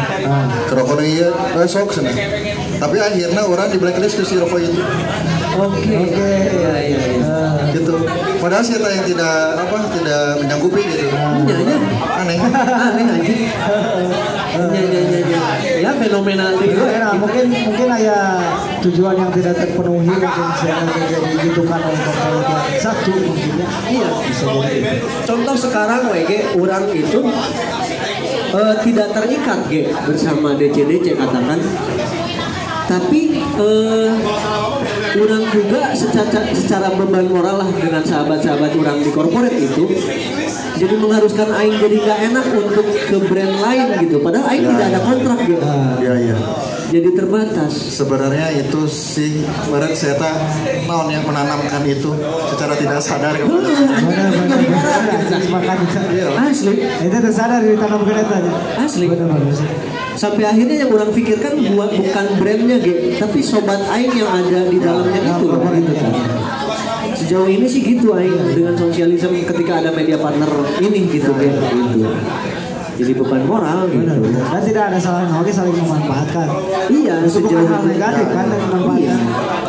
ke rokok iya eh, sok sana tapi akhirnya orang di blacklist ke si rokok itu Oke. Oke. Iya iya iya. gitu padahal si Eta yang tidak apa tidak menyanggupi gitu Iya iya. aneh *laughs* Aneh aja. Iya iya iya iya. Ya fenomena Itu itu. enak, mungkin mungkin ada tujuan yang tidak terpenuhi mungkin sehingga menjadi oleh korporat yang satu mungkin ya. Iya. Contoh sekarang WG orang itu eh, tidak terikat G bersama DC-DC katakan tapi eh, orang juga secara, secara beban moral lah dengan sahabat-sahabat orang di korporat itu jadi mengharuskan Aing jadi nggak enak untuk ke brand lain gitu padahal Aing Ya, tidak ada ya. kontrak gitu iya iya jadi terbatas sebenarnya itu sih menurut saya tak naon yang menanamkan itu secara tidak sadar benar. Sepakat bisa. asli Itu tersadar di tanam keretanya. asli Benar, benar. Sampai akhirnya yang orang pikirkan buat bukan brandnya Ge, tapi sobat Aing yang ada di dalamnya itu loh, gitu kan. Sejauh ini sih gitu Aing dengan sosialisme ketika ada media partner ini gitu Ge, gitu. Jadi beban moral gitu. Benar, benar. Dan tidak ada salahnya, oke saling memanfaatkan. Iya, Itu bukan sejauh hal ini. negatif kan, dan memanfaatkan.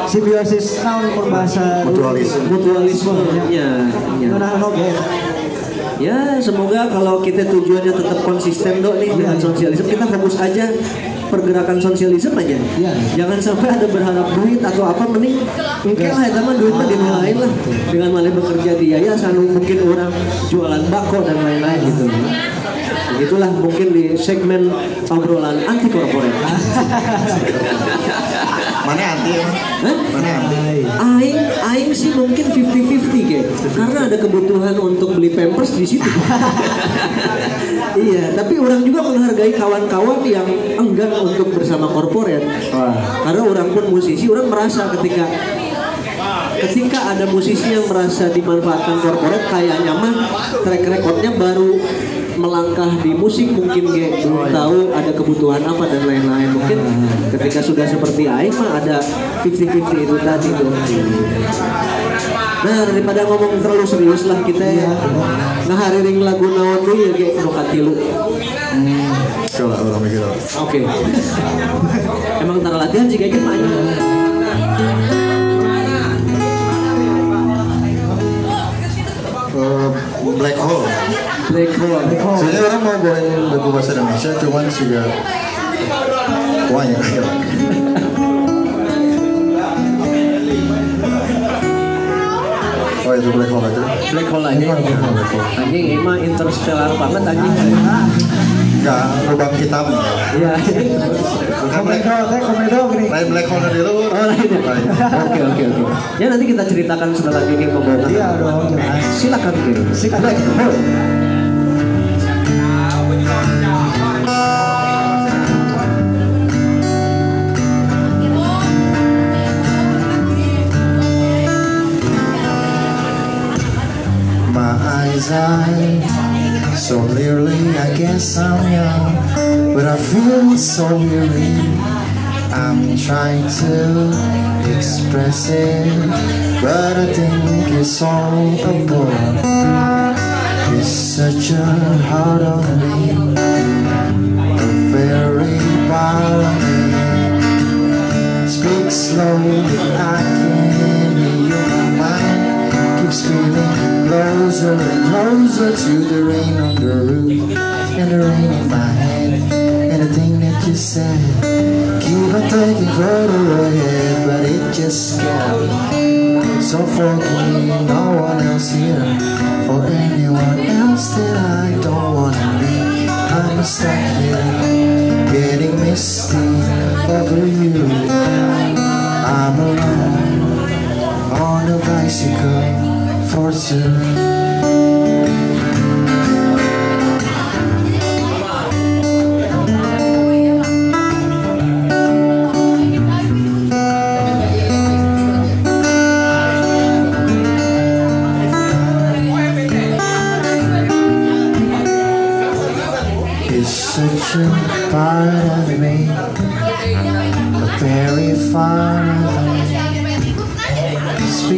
Simbiosis, nah untuk bahasa Mutualisme. Mutualisme ya, ya. Benar, oke. Ya, semoga kalau kita tujuannya tetap konsisten dok nih dengan sosialisme, kita fokus aja pergerakan sosialisme aja. Iya. Jangan sampai ada berharap duit atau apa mending mungkin lah itu mah duitnya dimulain lah dengan malah bekerja di yayasan mungkin orang jualan bako dan lain-lain gitu. Begitulah mungkin di segmen obrolan anti korporat. *laughs* mana anti ya Hah? mana anti Aing, aing sih mungkin 50-50 kayak karena ada kebutuhan untuk beli pampers di situ. *laughs* iya, tapi orang juga menghargai kawan-kawan yang enggan untuk bersama korporat. Karena orang pun musisi, orang merasa ketika ketika ada musisi yang merasa dimanfaatkan korporat kayaknya mah track recordnya baru melangkah di musik mungkin ge belum tahu ada kebutuhan apa dan lain-lain mungkin ketika sudah seperti Aing mah ada 50-50 itu tadi tuh Nah daripada ngomong terlalu serius lah kita ya ngahariring lagu naon dulu ya kayak nu katilu. Coba orang mikir. Oke. Emang tara latihan sih kayaknya banyak. Black Hole. Black hole. Sebenarnya orang mau bawain lagu bahasa Indonesia, cuman sih ya banyak. Oh itu Black Hole itu. Black hole aja. Anjing ini mah interstellar banget anjing. Enggak, lubang hitam. Iya. Bukan Black Komedo, teh komedo gini. Lain Black Hole di luar. Oh lain ya? Oke oke oke. Ya nanti kita ceritakan setelah ini membawakan. Iya dong. Silakan Kim. Silakan. Eyes so clearly, I guess I'm young, but I feel so weary. I'm trying to express it, but I think it's all a bore. It's such a hard on me, a very violent. Speak slowly, I can hear your mind keeps feeling closer and closer to the rain on the roof and the rain in my head and the thing that you said. Keep on taking further ahead but it just got me. So me no one else here. Or anyone else that I don't wanna be I'm stuck here getting misty over you. I'm alone on a bicycle for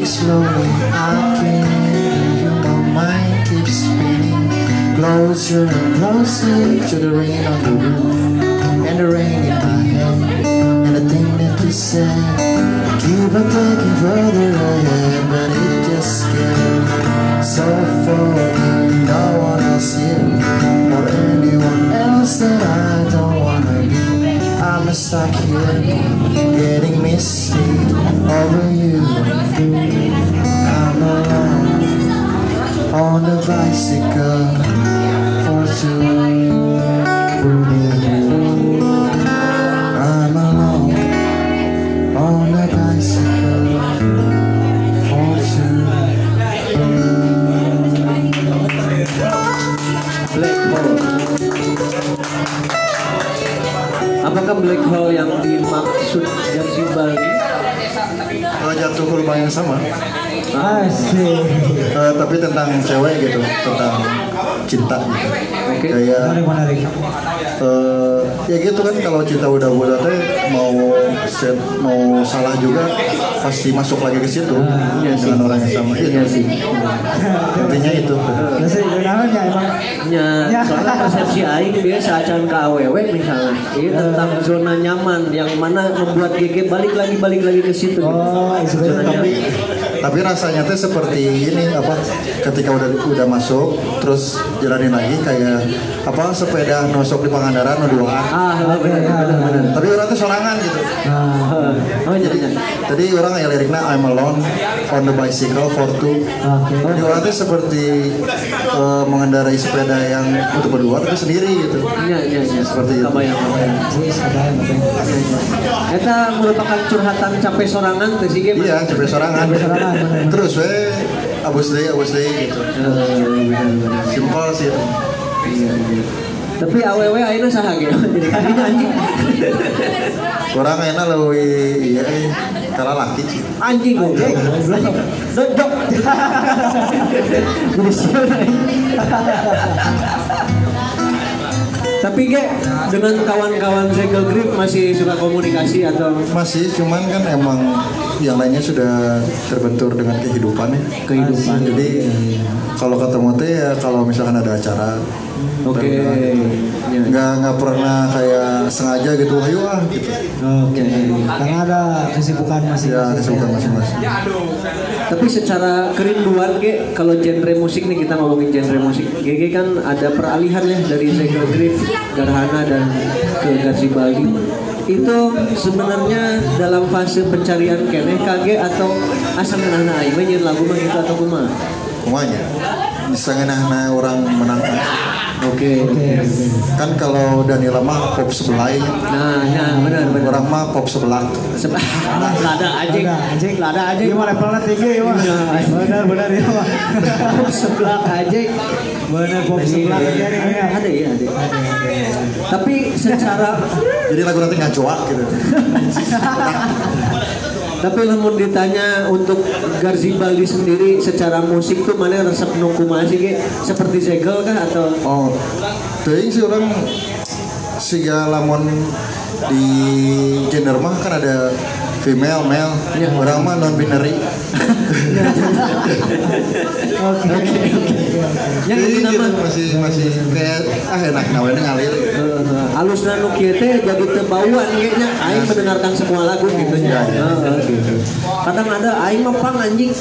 slowly, I can hear you. My mind keeps spinning closer and closer to the rain on the roof and the rain in my head and the thing that you said. Keep on taking further ahead, but it just gets so far. No one else here or anyone else that I don't wanna be. I'm stuck here, getting misty over you. I'm alone on a bicycle for two. Yang sama. Asik. Eh, tapi tentang cewek gitu, tentang cinta gitu. Oke. Kayak Menarik, menarik. Eh, ya gitu kan kalau cinta udah buta teh mau set, mau salah juga pasti masuk lagi ke situ. Iya sih. dengan orang yang sama. Iya itu sih. intinya itu. Biasa kenalnya emang. Ya, Ya. soalnya persepsi Aing biasa acan ke AWW misalnya. Ini tentang zona nyaman Yang mana membuat GG balik lagi balik lagi ke situ. Oh, Zona sebenarnya tapi nyaman tapi rasanya teh seperti ini apa ketika udah udah masuk terus jalanin lagi kayak apa sepeda nosok di Pangandaran no duaan Ah, benar benar benar tapi orang tuh sorangan gitu. Nah, Oh iya tadi orang kayak liriknya I'm alone on the bicycle for two. Oke. Jadi orang tuh seperti eh, mengendarai sepeda yang untuk berdua tapi sendiri gitu. Iya iya iya Seperti itu. Kebayang, kebayang. Eta merupakan curhatan capek sorangan teh sih? Iya. Capek sorangan. *laughs* Terus we abus deh, abus deh gitu. Eh, Simpel sih. Iya iya tapi AWW ayeuna saha ge? *laughs* Jadi kan anjing. Kurang enak loh, iya. eh. Karena laki sih. Anjing. Anjing. Dodok. Tapi ge dengan kawan-kawan Segel Grip masih suka komunikasi atau Masih, cuman kan emang yang lainnya sudah terbentur dengan kehidupan ya. Kehidupan. Jadi kalau ketemu teh ya kalau misalkan ada acara. Oke. baru Ya. Nggak nggak pernah kayak sengaja gitu, ayo ah gitu. Oke. Karena ada kesibukan masing-masing. Ya kesibukan masing-masing. Tapi secara kerinduan ge kalau genre musik nih kita ngomongin genre musik. GG kan ada peralihan ya dari Segel Grip, Garhana dan ke Garzibaldi. Itu sebenarnya dalam fase pencarian keneh kage atau asal ngenahna aing lagu mah gitu atau kumaha? Semuanya. Bisa ngenahna orang menang. Oke. Oke. Kan kalau Danila mah pop sebelai, Nah, nah benar benar. orang mah pop sebelah. Seb- *laughs* Lada anjing. Ada anjing. Lada anjing. Iya mah levelnya tinggi ya mah. Benar benar ya mah. Sebelah anjing. Benar pop sebelah Iya, ya ya. Ada ya, ada. Tapi secara Jadi lagu nanti ngacoak gitu. *laughs* tapi lamun ditanya untuk Garzibaldi sendiri secara musik tuh mana resep nungku masih ge seperti segel kah atau Oh, teuing sih orang siga lamun di gender mah kan ada female, male, Iya. orang mah non binary. Oke. yang Jadi itu gitu, nama masih masih kayak ah enak namanya ngalir. halus dan kieu teh jadi tebauan kayaknya aing mendengarkan semua lagu gitu Iya, ya. iya. Kadang ada aing mah pang anjing.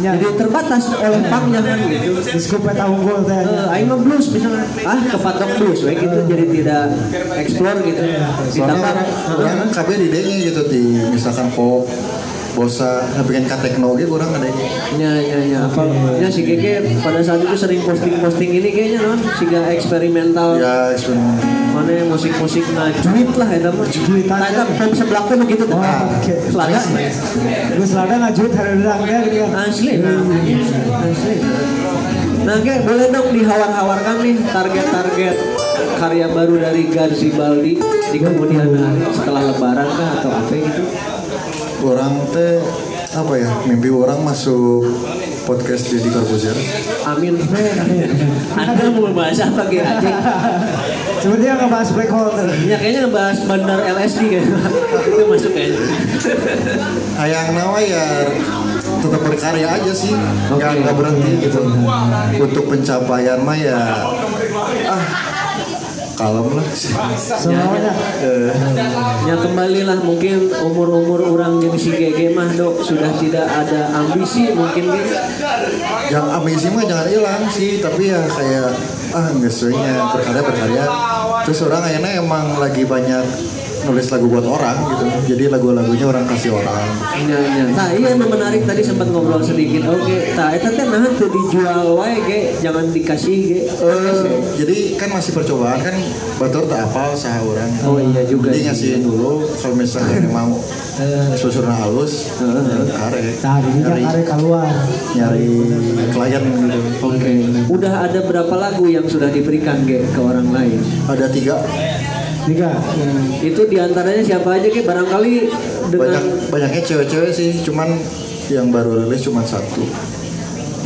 Ya. jadi terbatas oleh pangnya kan gitu. Diskupet unggul teh. Eh, aing mah blues misalnya ah kepatok blues we gitu jadi tidak explore gitu Soalnya ditambah orang KB di gitu di misalkan pop, bosa, bikin katekno gitu orang ada ya ya ya apa ya si Keke pada saat itu sering posting posting ini kayaknya non siga eksperimental. Ya eksperimen. mana musik musik ngajuit lah itu mah Juitan, nah itu pop sebelah tuh begitu tuh Oh, oke. selada Gus Lada ngajut hari udangnya gitu kan. asli nah, asli. Nah Kek boleh dong dihawar-hawarkan nih target-target karya baru dari Garzi Baldi di kemudian hari setelah lebaran kah atau apa gitu Orang teh apa ya mimpi orang masuk podcast Deddy Corbuzier? Amin. *laughs* Anda mau bahas apa Ge aja Sepertinya ngebahas black hole. Ya kayaknya ngebahas bandar LSD kayaknya *laughs* Itu masuk kayaknya Hayang nawa ya tetap berkarya aja sih. Nggak Oke. nggak berhenti gitu. Untuk pencapaian mah ya ah kalem lah. Semuanya. Eh, Ya kembalilah. Mungkin umur-umur orang jadi si GG mah dok Sudah tidak ada ambisi mungkin gitu. Yang ambisi mah jangan hilang sih tapi ya kayak ah nggak berkarya berkarya. Terus orang akhirnya emang lagi banyak nulis lagu buat orang gitu. Jadi lagu-lagunya orang kasih orang. Ya, ya. Nah iya yang menarik. Tadi sempat ngobrol sedikit. Oke, nah itu teh nah tuh dijual wae ge. Jangan dikasih ge. Eh, jadi kan masih percobaan kan batur tak apal sah orang. Oh iya juga jadi sih. ngasihin dulu kalau misalnya *laughs* mau susurna halus kare. Tadinya nyari, kare keluar. nyari klien gitu. Oke. Udah ada berapa lagu yang sudah diberikan ge ke orang lain? ada tiga Tiga. Itu di antaranya siapa aja ge barangkali dengan banyak banyaknya cewek-cewek sih cuman yang baru rilis cuma satu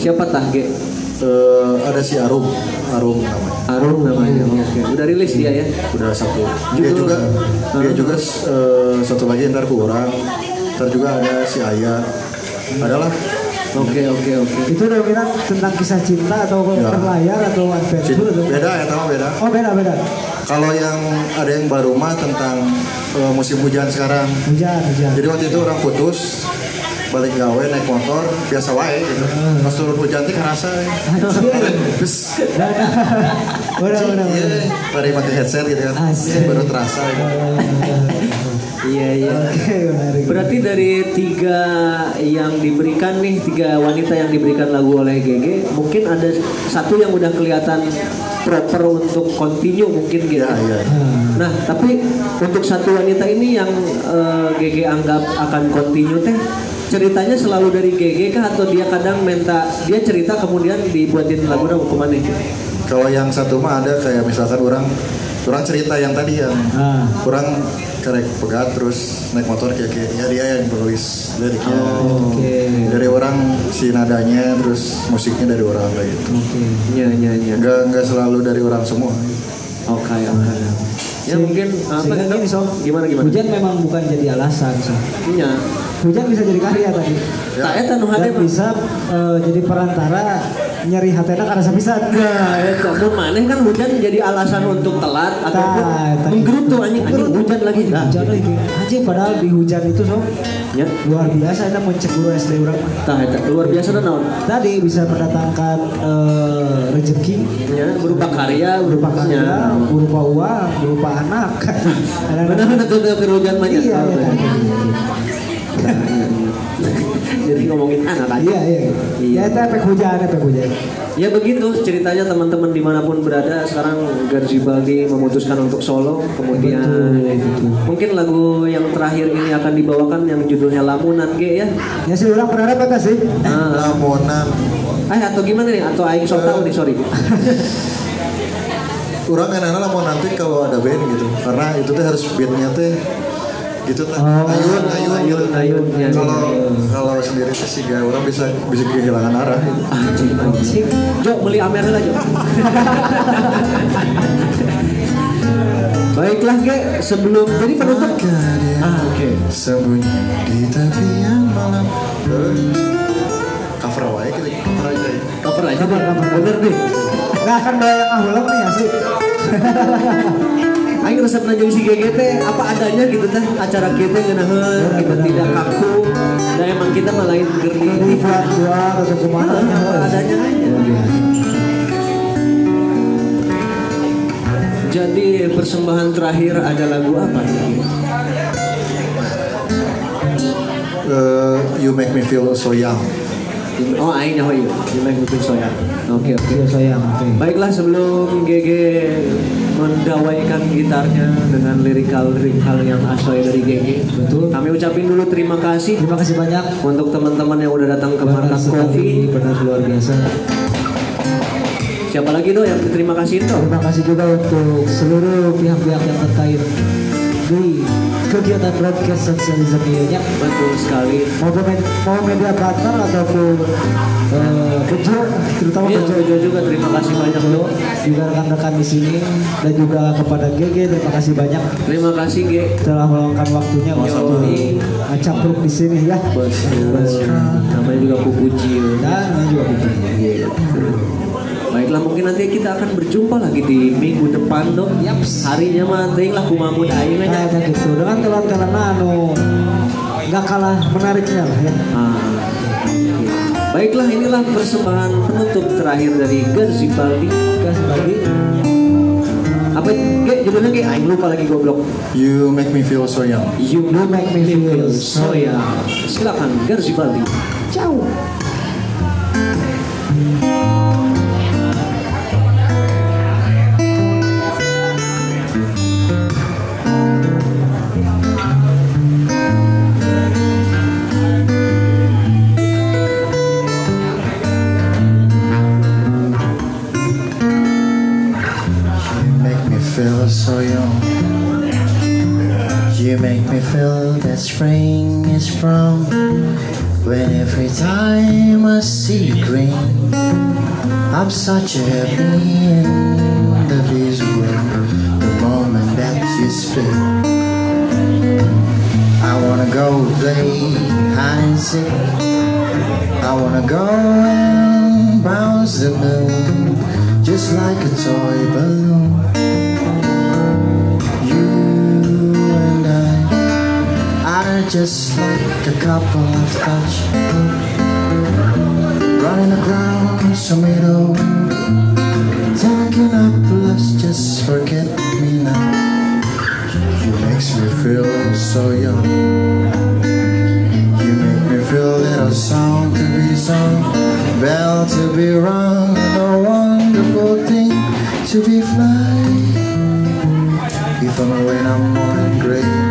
siapa tah ge? Eh, ada si Arum Arum namanya Arum namanya. Oke. Udah rilis dia ya. udah satu dia juga dia juga eh, satu lagi ntar ke orang ntar juga ada si Ayah adalah Oke oke oke. Itu dominan tentang kisah cinta atau Ya. berlayar atau adventure atau beda ya tahu beda Oh beda beda. kalau yang ada yang baru mah tentang eh, musim hujan sekarang Hujan hujan. jadi waktu itu orang putus balik gawe naik motor biasa wae gitu pas turun hujan teh kerasa terus Benar benar iya benar. pada pakai headset gitu kan baru terasa gitu. Iya iya. Oke menarik. Berarti dari tiga yang diberikan nih tiga wanita yang diberikan lagu oleh GG, mungkin ada satu yang udah kelihatan proper untuk continue mungkin gitu. Iya, iya. Nah tapi untuk satu wanita ini yang eh, GG anggap akan continue teh ceritanya selalu dari GG kah atau dia kadang minta dia cerita kemudian dibuatin lagu dong ke mana Kalau yang satu mah ada kayak misalkan orang kurang cerita yang tadi yang Ah. kurang karek pegat terus naik motor kayak kayak ya dia yang penulis liriknya Oke. dari orang si nadanya terus musiknya dari orang kayak gitu Oke. Iya iya iya. nggak nggak selalu dari orang semua Oke oke. Ya mungkin apa kan gini, Sob. Gimana gimana? Hujan memang bukan jadi alasan, Sob. Iya. Hujan bisa jadi karya tadi. Tak eta nu hade Dan bisa eh, jadi perantara nyeri hatena karena sepisan. Nah, eta mun maneh kan hujan jadi alasan untuk telat tadi. menggerutu anjing anjing hujan lagi. Nah, Hujan lagi. Aja padahal di hujan itu sob ya. luar biasa kita mencek guru SD orang. Tah eta luar biasa dan naon? Tadi bisa mendatangkan eh, rezeki Ya, berupa karya, berupa karya, Ya. berupa uang, berupa anak. Benar benar tuh tuh hujan banyak. Iya, iya. Ngomongin anak aja. Iya, iya. Ya itu efek hujan, efek hujan. Ya begitu ceritanya teman-teman di mana pun berada. Sekarang Garzibaldi memutuskan untuk solo. Kemudian mungkin lagu yang terakhir ini akan dibawakan yang judulnya Lamunan G ya? Ya sih orang berharap apa sih? ah, lamunan eh atau gimana nih? Atau Aing sok tahu nih sorry. *laughs* Orang kan lah mau nanti kalau ada band gitu karena itu tuh harus bandnya teh gitu teh Oh. ayun ayun. Ayun, ayun, ya, kalau kalau sendiri tuh sih gak orang bisa bisa kehilangan arah gitu. anjing anjing. Jo beli Amer lah *laughs* Jo Baiklah Ge. Sebelum jadi penutup. Ah oke. sembunyi di tepian malam. Cover wae kita cover aja ya. Cover aja. Cover, deh. cover. bener deh. Nggak akan bayang ahulam nih ya sih. *laughs* Aing resep nanjung si GGT apa adanya gitu teh acara kita ngeunaheun kita tidak kaku. Dan emang kita mah lain Ini kreatif buat dua atau kumaha. apa adanya aja. Jadi persembahan terakhir ada lagu apa? Nih? Eh, you make me feel so young Oh, Aing nyaho ieu. You make me feel so young. Oke, oke. Iya oke. Baiklah sebelum GG mendawaikan gitarnya dengan lirikal-lirikal yang asoy dari GG. Betul. Kami ucapin dulu terima kasih Terima kasih banyak. untuk teman-teman yang udah datang ke Markas Coffee. benar luar biasa. Siapa lagi tuh yang terima kasih itu? Terima kasih juga untuk seluruh pihak-pihak yang terkait di kegiatan broadcast sosialisme ini ya. Betul sekali. Mau, media partner ataupun eh, Bejo, terutama Iya, Jojo juga terima kasih banyak lo. juga rekan-rekan di sini dan juga kepada GG terima kasih banyak Terima kasih G. telah meluangkan waktunya untuk capruk di sini ya. Betul. Namanya juga Pupuji. Dan ini juga betul. Baiklah mungkin nanti kita akan berjumpa lagi di minggu depan dong. Yaps. Harinya mah teuing lah kumamun aing aja. Kayaknya gitu dengan telan-telan anu nggak kalah menariknya lah ya. Ah. Baiklah inilah persembahan penutup terakhir dari Garzibaldi. Gas bagi Apa Ge, judulnya Ge? Aing lupa lagi goblok. you make me feel so young You You make me feel so ya. Silakan Garzibaldi. Ciao. You make me feel that spring is from when every time I see green, I'm such a happy individual. The moment that you speak, I wanna go play hide and seek. I wanna go and bounce the moon just like a toy balloon. Just like a couple of touch running across a meadow, talking up. Let's just forget me now. You makes me feel so young. You make me feel little song to be sung, bell to be rung, a wonderful thing to be fly. Even when I'm on gray, I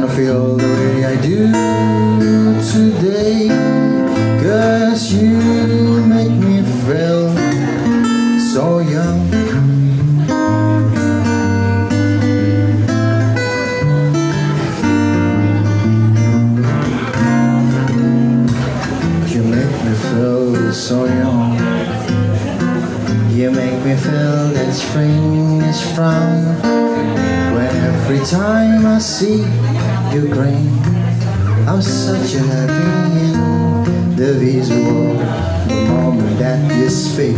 wanna feel the way I do today. Cause you make me feel so young. You make me feel so young. You make me feel that spring is from every time I see Ukraine I'm such a happy in the visual The moment that you speak.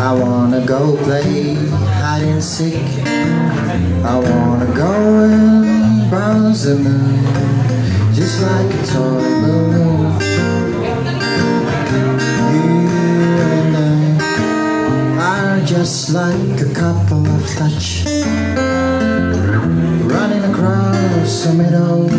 I wanna go play hide and seek. I wanna go and browse the moon Just like a toy balloon. Just like a couple of touch. to me now.